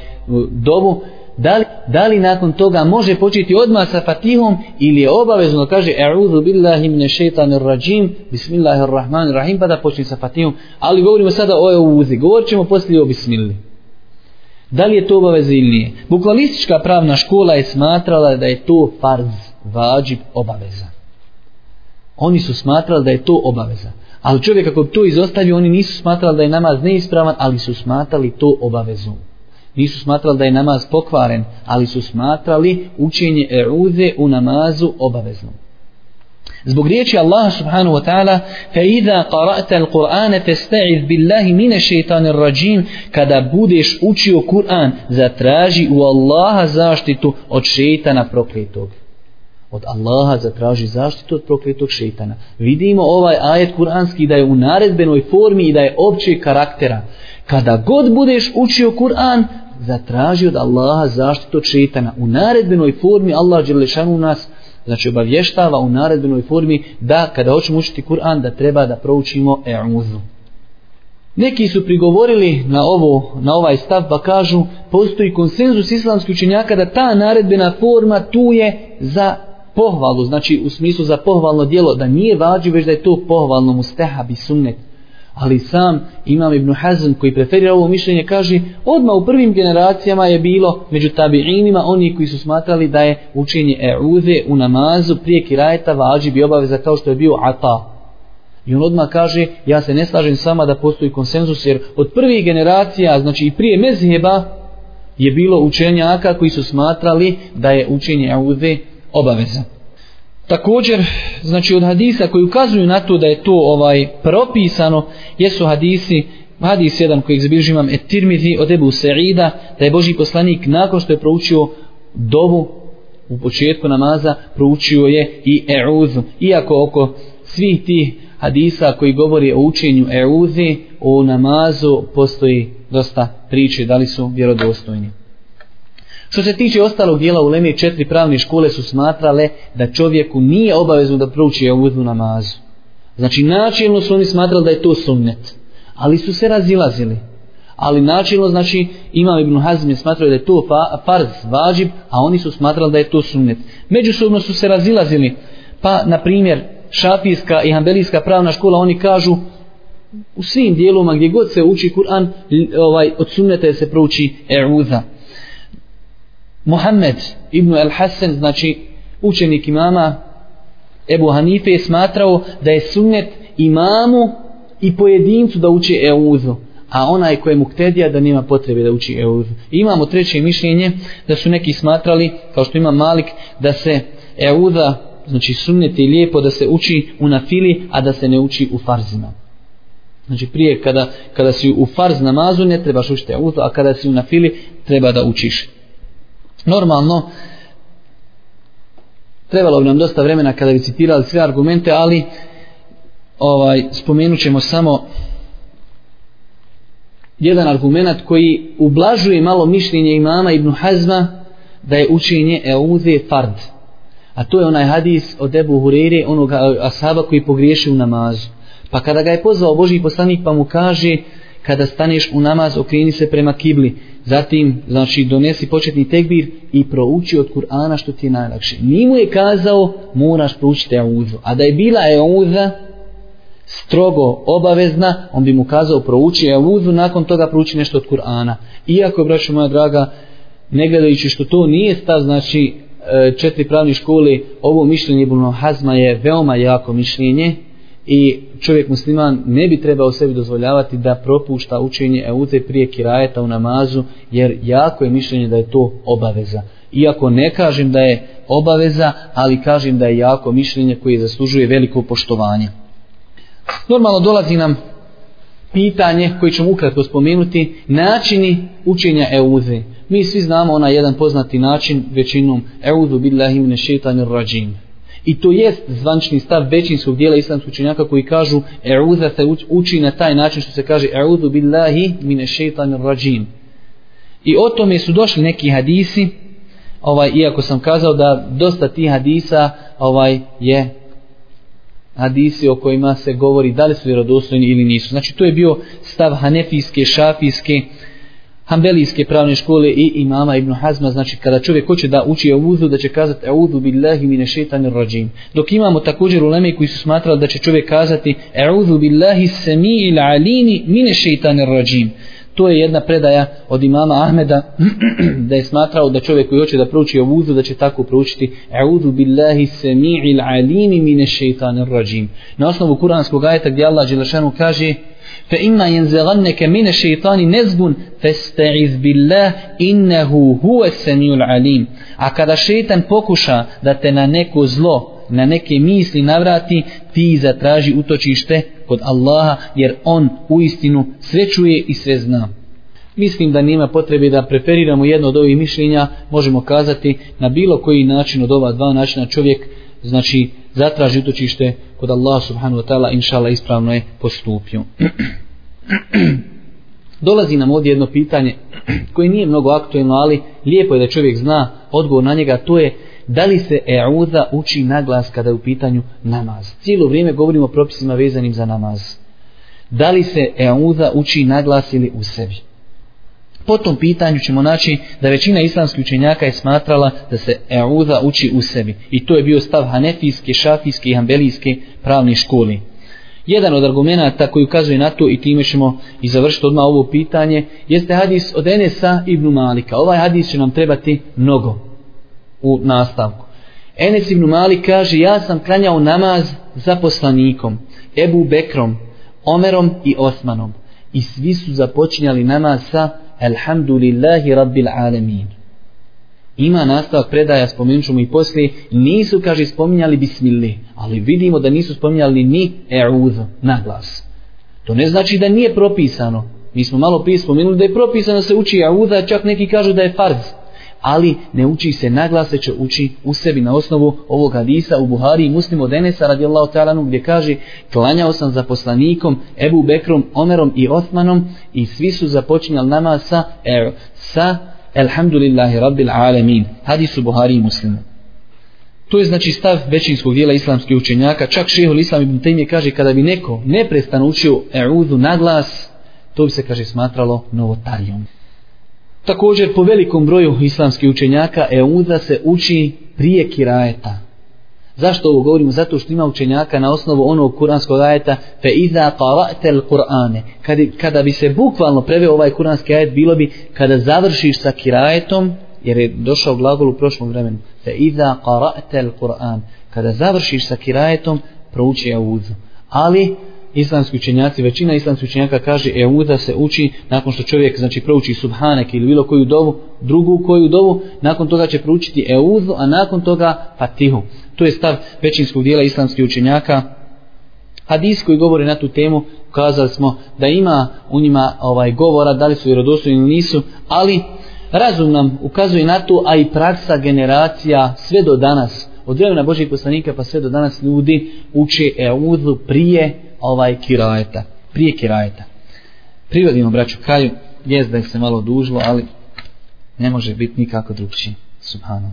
dovu, da li, da li nakon toga može početi odmah sa fatihom ili je obavezno kaže e'udhu billahi mine šeitanir rajim bismillahirrahmanirrahim pa da počne sa fatihom. Ali govorimo sada o uzi govorit ćemo poslije o bismilli da li je to obaveza ili nije? Bukvalistička pravna škola je smatrala da je to farz vađib obaveza. Oni su smatrali da je to obaveza. Ali čovjek ako to izostavi, oni nisu smatrali da je namaz neispravan, ali su smatrali to obavezom. Nisu smatrali da je namaz pokvaren, ali su smatrali učenje eruze u namazu obavezno. Zbog riječi Allaha subhanahu wa ta'ala فَإِذَا قَرَأْتَ qara'ta al-Qur'ana fasta'iz billahi minash rajim kada budeš učio Kur'an zatraži u Allaha zaštitu od šejtana prokletog od Allaha zatraži zaštitu od prokletog šeitana. vidimo ovaj ajet kuranski da je u naredbenoj formi i da je općeg karaktera kada god budeš učio Kur'an zatraži od Allaha zaštitu od šeitana. u naredbenoj formi Allah dželle nas znači obavještava u naredbenoj formi da kada hoćemo učiti Kur'an da treba da proučimo e'uzu. Neki su prigovorili na ovo na ovaj stav pa kažu postoji konsenzus islamskih učenjaka da ta naredbena forma tu je za pohvalu, znači u smislu za pohvalno dijelo, da nije vađi već da je to pohvalno mustehab i sunnet. Ali sam Imam Ibn Hazm koji preferira ovo mišljenje kaže odma u prvim generacijama je bilo među tabiinima oni koji su smatrali da je učenje e'uze u namazu prije kirajeta vađi bi obaveza kao što je bio ata. I on odmah kaže ja se ne slažem sama da postoji konsenzus jer od prvih generacija znači i prije mezheba je bilo učenjaka koji su smatrali da je učenje e'uze obaveza Također, znači od hadisa koji ukazuju na to da je to ovaj propisano, jesu hadisi, hadis jedan koji zabilježi imam Etirmizi od Ebu Sa'ida, da je Boži poslanik nakon što je proučio dovu u početku namaza, proučio je i E'uzu. Iako oko svih tih hadisa koji govori o učenju E'uzi, o namazu postoji dosta priče, da li su vjerodostojni. Što se tiče ostalog dijela u Leme, četiri pravne škole su smatrale da čovjeku nije obavezno da prouči ovudnu namazu. Znači, načelno su oni smatrali da je to sunnet. Ali su se razilazili. Ali načelno, znači, Imam Ibn Hazm je smatrao da je to farz, vađib, a oni su smatrali da je to sunnet. Međusobno su se razilazili. Pa, na primjer, šafijska i hambelijska pravna škola, oni kažu u svim dijeloma gdje god se uči Kur'an, ovaj, od sunneta je se prouči e'udha. Muhammed ibn al-Hasan, znači učenik imama Ebu Hanife je smatrao da je sunnet imamu i pojedincu da uči euzu, a onaj ko je muktedija da nema potrebe da uči euzu. I imamo treće mišljenje da su neki smatrali, kao što ima Malik, da se euza, znači sunnet je lijepo da se uči u nafili, a da se ne uči u farzima. Znači prije kada, kada si u farz namazu ne trebaš učiti euzu, a kada si u nafili treba da učiš normalno trebalo bi nam dosta vremena kada bi citirali sve argumente ali ovaj spomenut ćemo samo jedan argument koji ublažuje malo mišljenje imama Ibn Hazma da je učenje Euze Fard. A to je onaj hadis od Ebu Hurere, onog ashaba koji pogriješi u namazu. Pa kada ga je pozvao Boži poslanik pa mu kaže kada staneš u namaz okreni se prema kibli zatim znači donesi početni tekbir i prouči od Kur'ana što ti je najlakše. Nimu je kazao moraš proučiti euzu a da je bila euza strogo obavezna on bi mu kazao prouči euzu nakon toga prouči nešto od Kur'ana. Iako braćo moja draga ne gledajući što to nije stav znači e, četiri pravne škole ovo mišljenje Ibn Hazma je veoma jako mišljenje i čovjek musliman ne bi trebao sebi dozvoljavati da propušta učenje eute prije kirajeta u namazu jer jako je mišljenje da je to obaveza. Iako ne kažem da je obaveza ali kažem da je jako mišljenje koje zaslužuje veliko poštovanje. Normalno dolazi nam pitanje koji ćemo ukratko spomenuti načini učenja euze. Mi svi znamo onaj jedan poznati način većinom euzu billahi mine šeitanir rajim I to jest zvančni stav većinskog dijela islamskog učenjaka koji kažu E'udha se uči na taj način što se kaže E'udhu billahi mine šeitanir rajim. I o tome su došli neki hadisi, ovaj, iako sam kazao da dosta tih hadisa ovaj, je hadisi o kojima se govori da li su vjerodostojni ili nisu. Znači to je bio stav hanefijske, šafijske, Hanbelijske pravne škole i imama Ibn Hazma, znači kada čovjek hoće da uči euzu, da će kazati euzu billahi mine šeitanir rajim. Dok imamo također uleme koji su smatrali da će čovjek kazati euzu billahi sami'il alini mine šeitanir rajim. To je jedna predaja od imama Ahmeda da je smatrao da čovjek koji hoće da prouči euzu da će tako proučiti euzu billahi sami'il alini mine šeitanir rajim. Na osnovu kuranskog ajeta gdje Allah Đelešanu kaže fa inna yanzaghannaka min ash-shaytani nazgun fasta'iz billah innahu huwa as-sami'ul alim a kada šejtan pokuša da te na neko zlo na neke misli navrati, ti zatraži utočište kod Allaha, jer On u istinu sve čuje i sve zna. Mislim da nema potrebe da preferiramo jedno od ovih mišljenja, možemo kazati na bilo koji način od ova dva načina čovjek znači zatraži utočište kod Allaha subhanahu wa ta'ala inšala ispravno je postupio. Dolazi nam ovdje jedno pitanje koje nije mnogo aktuelno, ali lijepo je da čovjek zna odgovor na njega, to je da li se euza uči naglas kada je u pitanju namaz. Cijelo vrijeme govorimo o propisima vezanim za namaz. Da li se euza uči naglas ili u sebi? Po tom pitanju ćemo naći da većina islamskih učenjaka je smatrala da se euza uči u sebi. I to je bio stav hanefijske, šafijske i hambelijske pravne škole. Jedan od argumenta koji ukazuje na to i time ćemo i završiti odmah ovo pitanje jeste hadis od Enesa ibn Malika. Ovaj hadis će nam trebati mnogo u nastavku. Enes ibn Malik kaže ja sam klanjao namaz za poslanikom Ebu Bekrom, Omerom i Osmanom i svi su započinjali namaz sa Elhamdulillahi Rabbil Alamin. Ima nastavak predaja, spomenut ćemo i poslije, nisu, kaže, spominjali bismilli, ali vidimo da nisu spominjali ni e'udhu, na glas. To ne znači da nije propisano. Mi smo malo prije spomenuli da je propisano da se uči e'udha, čak neki kažu da je farz. Ali ne uči se naglas, već će uči u sebi na osnovu ovog hadisa u Buhari i muslim od Enesa radijallahu ta'alanu gdje kaže klanjao sam za poslanikom Ebu Bekrom, Omerom i Osmanom i svi su započinjali namaz sa, er, sa Elhamdulillahi Rabbil Alamin. Hadisu Buhari i Muslimu. To je znači stav većinskog dijela islamskih učenjaka. Čak šehol Islam ibn Taymi kaže kada bi neko neprestano učio e'udhu na glas, to bi se kaže smatralo novotarijom. Također po velikom broju islamskih učenjaka euza se uči prije kirajeta. Zašto ovo govorimo? Zato što ima učenjaka na osnovu onog kuranskog ajeta fe iza qara'te al-Qur'ane. Kada, kada bi se bukvalno preveo ovaj kuranski ajet, bilo bi kada završiš sa kirajetom, jer je došao glagol u prošlom vremenu, fe iza qara'te al-Qur'an. Kada završiš sa kirajetom, prouči auzu. Ali, islamski učenjaci, većina islamskih učenjaka kaže euda se uči nakon što čovjek znači prouči subhanek ili bilo koju dovu, drugu koju dovu, nakon toga će proučiti eudu, a nakon toga fatihu. To je stav većinskog dijela islamskih učenjaka. Hadis koji govori na tu temu, ukazali smo da ima u njima ovaj govora, da li su vjerodostojni ili nisu, ali razum nam ukazuje na to, a i praksa generacija sve do danas, od vremena Božih poslanika pa sve do danas ljudi uče eudu prije ovaj kirajeta, prije kirajeta. Privodimo braću kraju, jest da ih se malo dužilo, ali ne može biti nikako drugčiji, Subhanallah.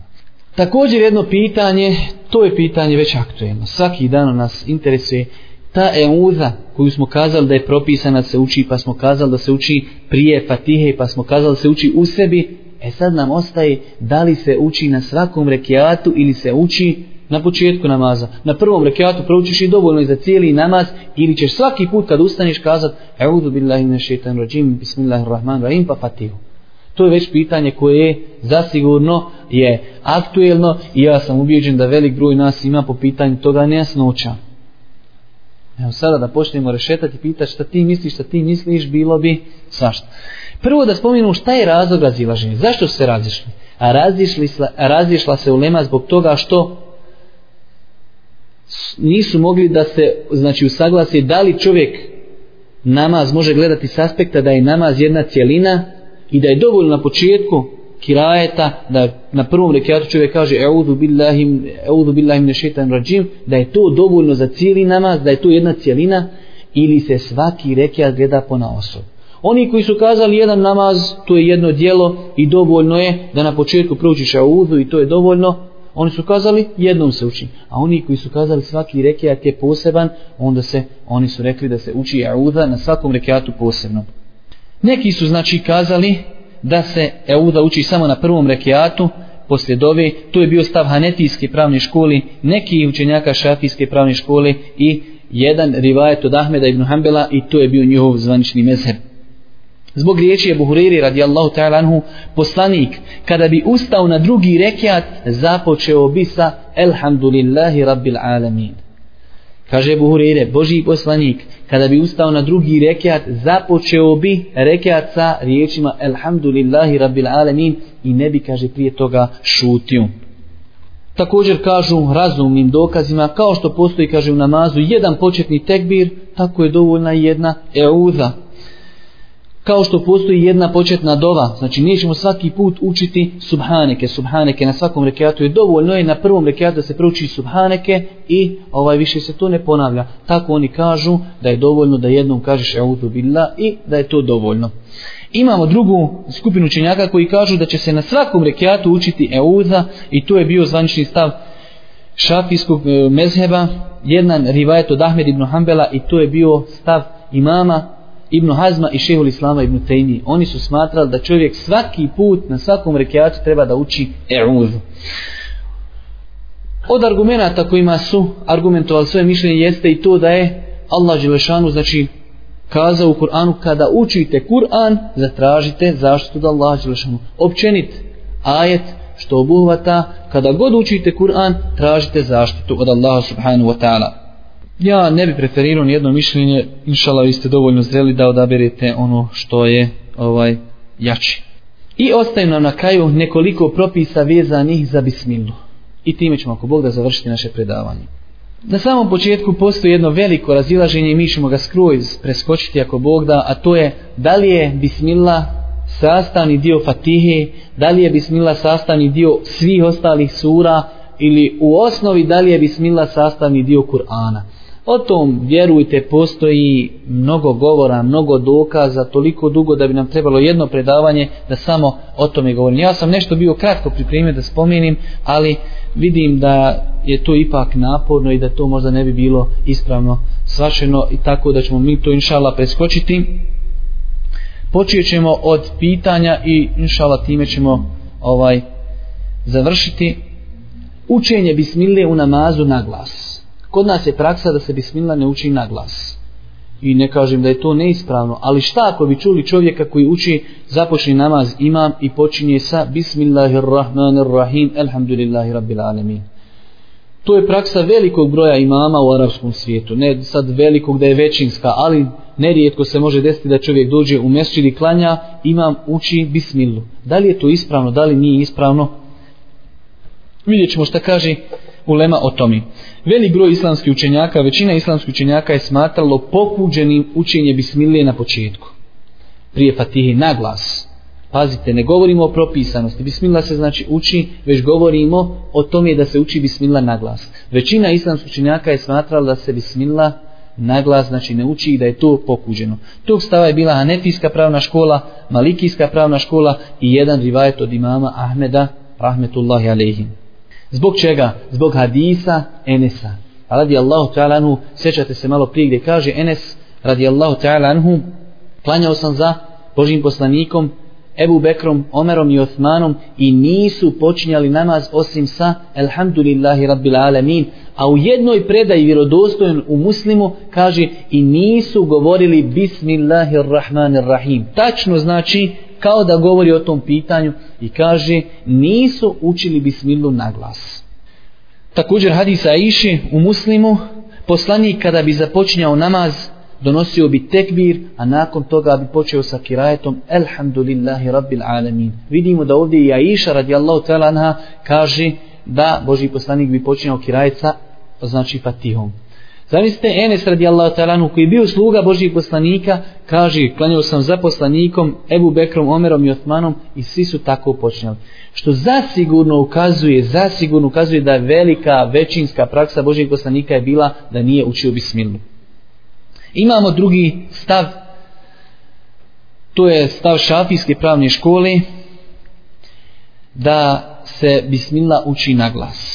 Također jedno pitanje, to je pitanje već aktuelno. Svaki dan nas interesuje ta euza koju smo kazali da je propisana da se uči, pa smo kazali da se uči prije fatihe, pa smo kazali da se uči u sebi. E sad nam ostaje da li se uči na svakom rekiatu ili se uči na početku namaza. Na prvom rekiatu proučiš i dovoljno i za cijeli namaz ili ćeš svaki put kad ustaneš kazat Eûzu billahi min šeitan rajim, bismillahirrahmanirrahim, pa fatihu. To je već pitanje koje je zasigurno je aktuelno i ja sam ubijeđen da velik broj nas ima po pitanju toga nejasnoća. Evo sada da počnemo rešetati i pitati šta ti misliš, šta ti misliš, bilo bi svašta. Prvo da spomenu šta je razlog razilaženja. Zašto su se razišli? A razišli, razišla se ulema zbog toga što nisu mogli da se znači usaglasi da li čovjek namaz može gledati s aspekta da je namaz jedna cijelina i da je dovoljno na početku kirajeta da na prvom rekiatu čovjek kaže e'udhu billahi e'udhu billahi min shaitan rajim da je to dovoljno za cijeli namaz da je to jedna cijelina ili se svaki rekiat gleda po na osob oni koji su kazali jedan namaz to je jedno dijelo i dovoljno je da na početku proučiš auzu i to je dovoljno oni su kazali jednom se uči. A oni koji su kazali svaki rekiat je poseban onda se oni su rekli da se uči Euda na svakom rekiatu posebno Neki su znači kazali da se Euda uči samo na prvom rekiatu poslije dove, to je bio stav Hanetijske pravne škole, neki učenjaka Šafijske pravne škole i jedan rivajet od Ahmeda ibn Hanbela i to je bio njihov zvanični mezheb. Zbog riječi je Hureyri radijallahu ta'ala anhu, poslanik, kada bi ustao na drugi rekiat, započeo bi sa Elhamdulillahi Rabbil Alamin. Kaže Buhurire, Boži poslanik, kada bi ustao na drugi rekiat, započeo bi rekiat sa riječima Elhamdulillahi Rabbil Alamin i ne bi, kaže, prije toga šutio. također kažu razumnim dokazima, kao što postoji, kaže u namazu, jedan početni tekbir, tako je dovoljna jedna euza. Kao što postoji jedna početna dova, znači nećemo svaki put učiti subhaneke, subhaneke na svakom rekiatu je dovoljno je na prvom rekiatu da se prouči subhaneke i ovaj više se to ne ponavlja. Tako oni kažu da je dovoljno da jednom kažeš eutu billah i da je to dovoljno. Imamo drugu skupinu učenjaka koji kažu da će se na svakom rekiatu učiti euza i to je bio zvanični stav šafijskog e, mezheba, jedan rivajet od Ahmed ibn Hanbela i to je bio stav imama Ibn Hazma i Šehul Islama Ibn Tejmi. Oni su smatrali da čovjek svaki put na svakom rekiatu treba da uči e'udhu. Od argumenta kojima su argumentovali svoje mišljenje jeste i to da je Allah Đelešanu, znači kazao u Kur'anu kada učite Kur'an zatražite zaštitu od Allaha dželešanu općenit ajet što obuhvata kada god učite Kur'an tražite zaštitu od Allaha subhanahu wa ta'ala ja ne bi preferirao ni jedno mišljenje inshallah vi ste dovoljno zreli da odaberete ono što je ovaj jači i ostaje nam na kraju nekoliko propisa vezanih za bismilu i time ćemo ako Bog da završiti naše predavanje. Na samom početku postoji jedno veliko razilaženje i mi ćemo ga skroz preskočiti ako Bog da, a to je da li je bismila sastavni dio Fatihe, da li je bismila sastavni dio svih ostalih sura ili u osnovi da li je bismila sastavni dio Kur'ana. O tom, vjerujte, postoji mnogo govora, mnogo dokaza, toliko dugo da bi nam trebalo jedno predavanje da samo o tome govorim. Ja sam nešto bio kratko pripremio da spomenim, ali vidim da je to ipak naporno i da to možda ne bi bilo ispravno svačeno i tako da ćemo mi to inšala preskočiti. Počet ćemo od pitanja i inšala time ćemo ovaj završiti. Učenje bismile u namazu na glas. Kod nas je praksa da se bismila ne uči na glas. I ne kažem da je to neispravno, ali šta ako bi čuli čovjeka koji uči započni namaz imam i počinje sa Bismillahirrahmanirrahim, Elhamdulillahi Rabbil Alamin. To je praksa velikog broja imama u arapskom svijetu. Ne sad velikog da je većinska, ali nerijetko se može desiti da čovjek dođe u mesčid i klanja, imam uči bismilu. Da li je to ispravno, da li nije ispravno? Vidjet ćemo šta kaže ulema o tomi. Velik broj islamskih učenjaka, većina islamskih učenjaka je smatralo pokuđenim učenje bismilije na početku. Prije fatihi na glas. Pazite, ne govorimo o propisanosti. Bismillah se znači uči, već govorimo o tome da se uči bismillah na glas. Većina islamskih učenjaka je smatrala da se bismillah na glas, znači ne uči i da je to pokuđeno. Tog stava je bila Hanefijska pravna škola, Malikijska pravna škola i jedan rivajet od imama Ahmeda, rahmetullahi alejhi. Zbog čega? Zbog hadisa Enesa. Radi Allahu ta'ala anhu, sjećate se malo prije gdje kaže Enes, radi Allahu ta'ala anhu, klanjao sam za Božim poslanikom, Ebu Bekrom, Omerom i Osmanom i nisu počinjali namaz osim sa Elhamdulillahi Rabbil Alamin, a u jednoj predaji vjerodostojen u muslimu kaže i nisu govorili Bismillahirrahmanirrahim. Tačno znači kao da govori o tom pitanju i kaže nisu učili bismilu na glas. Također hadisa iši u muslimu, poslanik kada bi započinjao namaz, donosio bi tekbir, a nakon toga bi počeo sa kirajetom Elhamdulillahi Rabbil Alamin. Vidimo da ovdje i Aisha radijallahu ta'ala anha kaže da Boži poslanik bi počinjao kirajet sa znači fatihom. Zamislite Enes radijallahu talanu koji je bio sluga Božih poslanika, kaže, klanjao sam za poslanikom, Ebu Bekrom, Omerom i Osmanom i svi su tako počinjali. Što zasigurno ukazuje, zasigurno ukazuje da velika većinska praksa Božih poslanika je bila da nije učio bismilu. Imamo drugi stav, to je stav šafijske pravne škole, da se bismila uči na glas.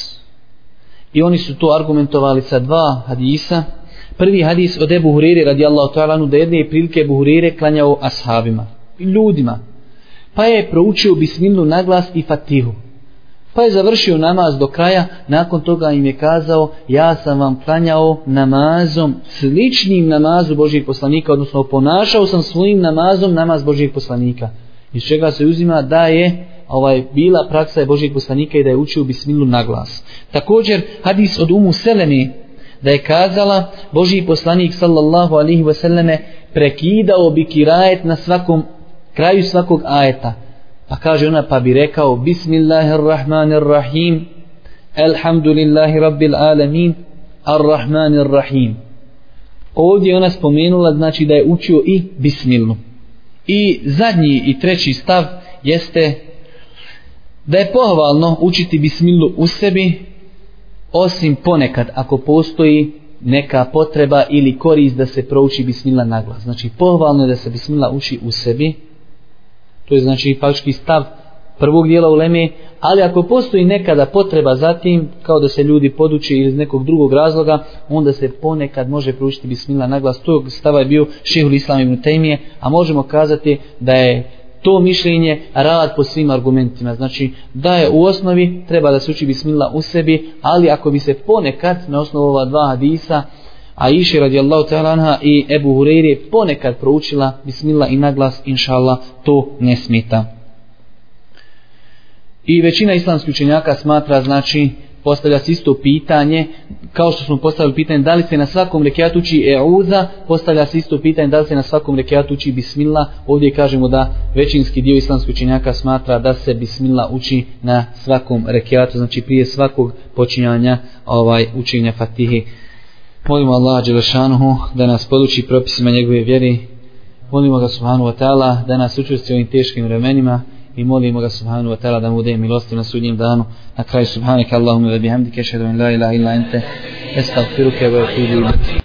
I oni su to argumentovali sa dva hadisa. Prvi hadis od Ebu Hurire radijallahu ta'ala da jedne prilike Ebu Hurire klanjao ashabima ljudima. Pa je proučio bismilu naglas i fatihu. Pa je završio namaz do kraja, nakon toga im je kazao, ja sam vam klanjao namazom, sličnim namazu Božijeg poslanika, odnosno ponašao sam svojim namazom namaz Božijeg poslanika. Iz čega se uzima da je ovaj bila praksa je Božijeg poslanika i da je učio bismilu na glas. Također hadis od Umu Selemi da je kazala Božiji poslanik sallallahu alihi wasallame prekidao bi kirajet na svakom kraju svakog ajeta. Pa kaže ona pa bi rekao Bismillahirrahmanirrahim Alhamdulillahi Rabbil Alamin Ar-Rahmanir Ovdje ona spomenula znači da je učio i Bismilu I zadnji i treći stav jeste da je pohvalno učiti Bismilu u sebi osim ponekad ako postoji neka potreba ili korist da se prouči bismila na glas. Znači pohvalno je da se bismila uči u sebi. To je znači faktički stav prvog dijela uleme, ali ako postoji nekada potreba za tim, kao da se ljudi poduči iz nekog drugog razloga, onda se ponekad može proučiti bismila na glas. Tog stava je bio šehul islam ibn Tejmije, a možemo kazati da je to mišljenje rad po svim argumentima. Znači da je u osnovi treba da se uči bismillah u sebi, ali ako bi se ponekad na osnovu ova dva hadisa a iši radijallahu ta'ala anha i Ebu Hureyri ponekad proučila bismillah i naglas, inša Allah, to ne smeta. I većina islamskih učenjaka smatra, znači, postavlja se isto pitanje, kao što smo postavili pitanje da li se na svakom rekiatu uči Euza, postavlja se isto pitanje da li se na svakom rekiatu uči Bismillah, ovdje kažemo da većinski dio islamskih učenjaka smatra da se Bismillah uči na svakom rekiatu, znači prije svakog počinjanja ovaj učenja Fatihe. Molimo Allaha Đelešanuhu da nas poduči propisima njegove vjeri, molimo ga Subhanu wa ta'ala da nas učvrsti ovim teškim vremenima, i molimo ga subhanahu wa ta'ala da mu udeje milosti na sudnjem danu. Na kraju subhanaka Allahumma wa bihamdika ashhadu an la ilaha illa anta astaghfiruka wa atubu ilayk.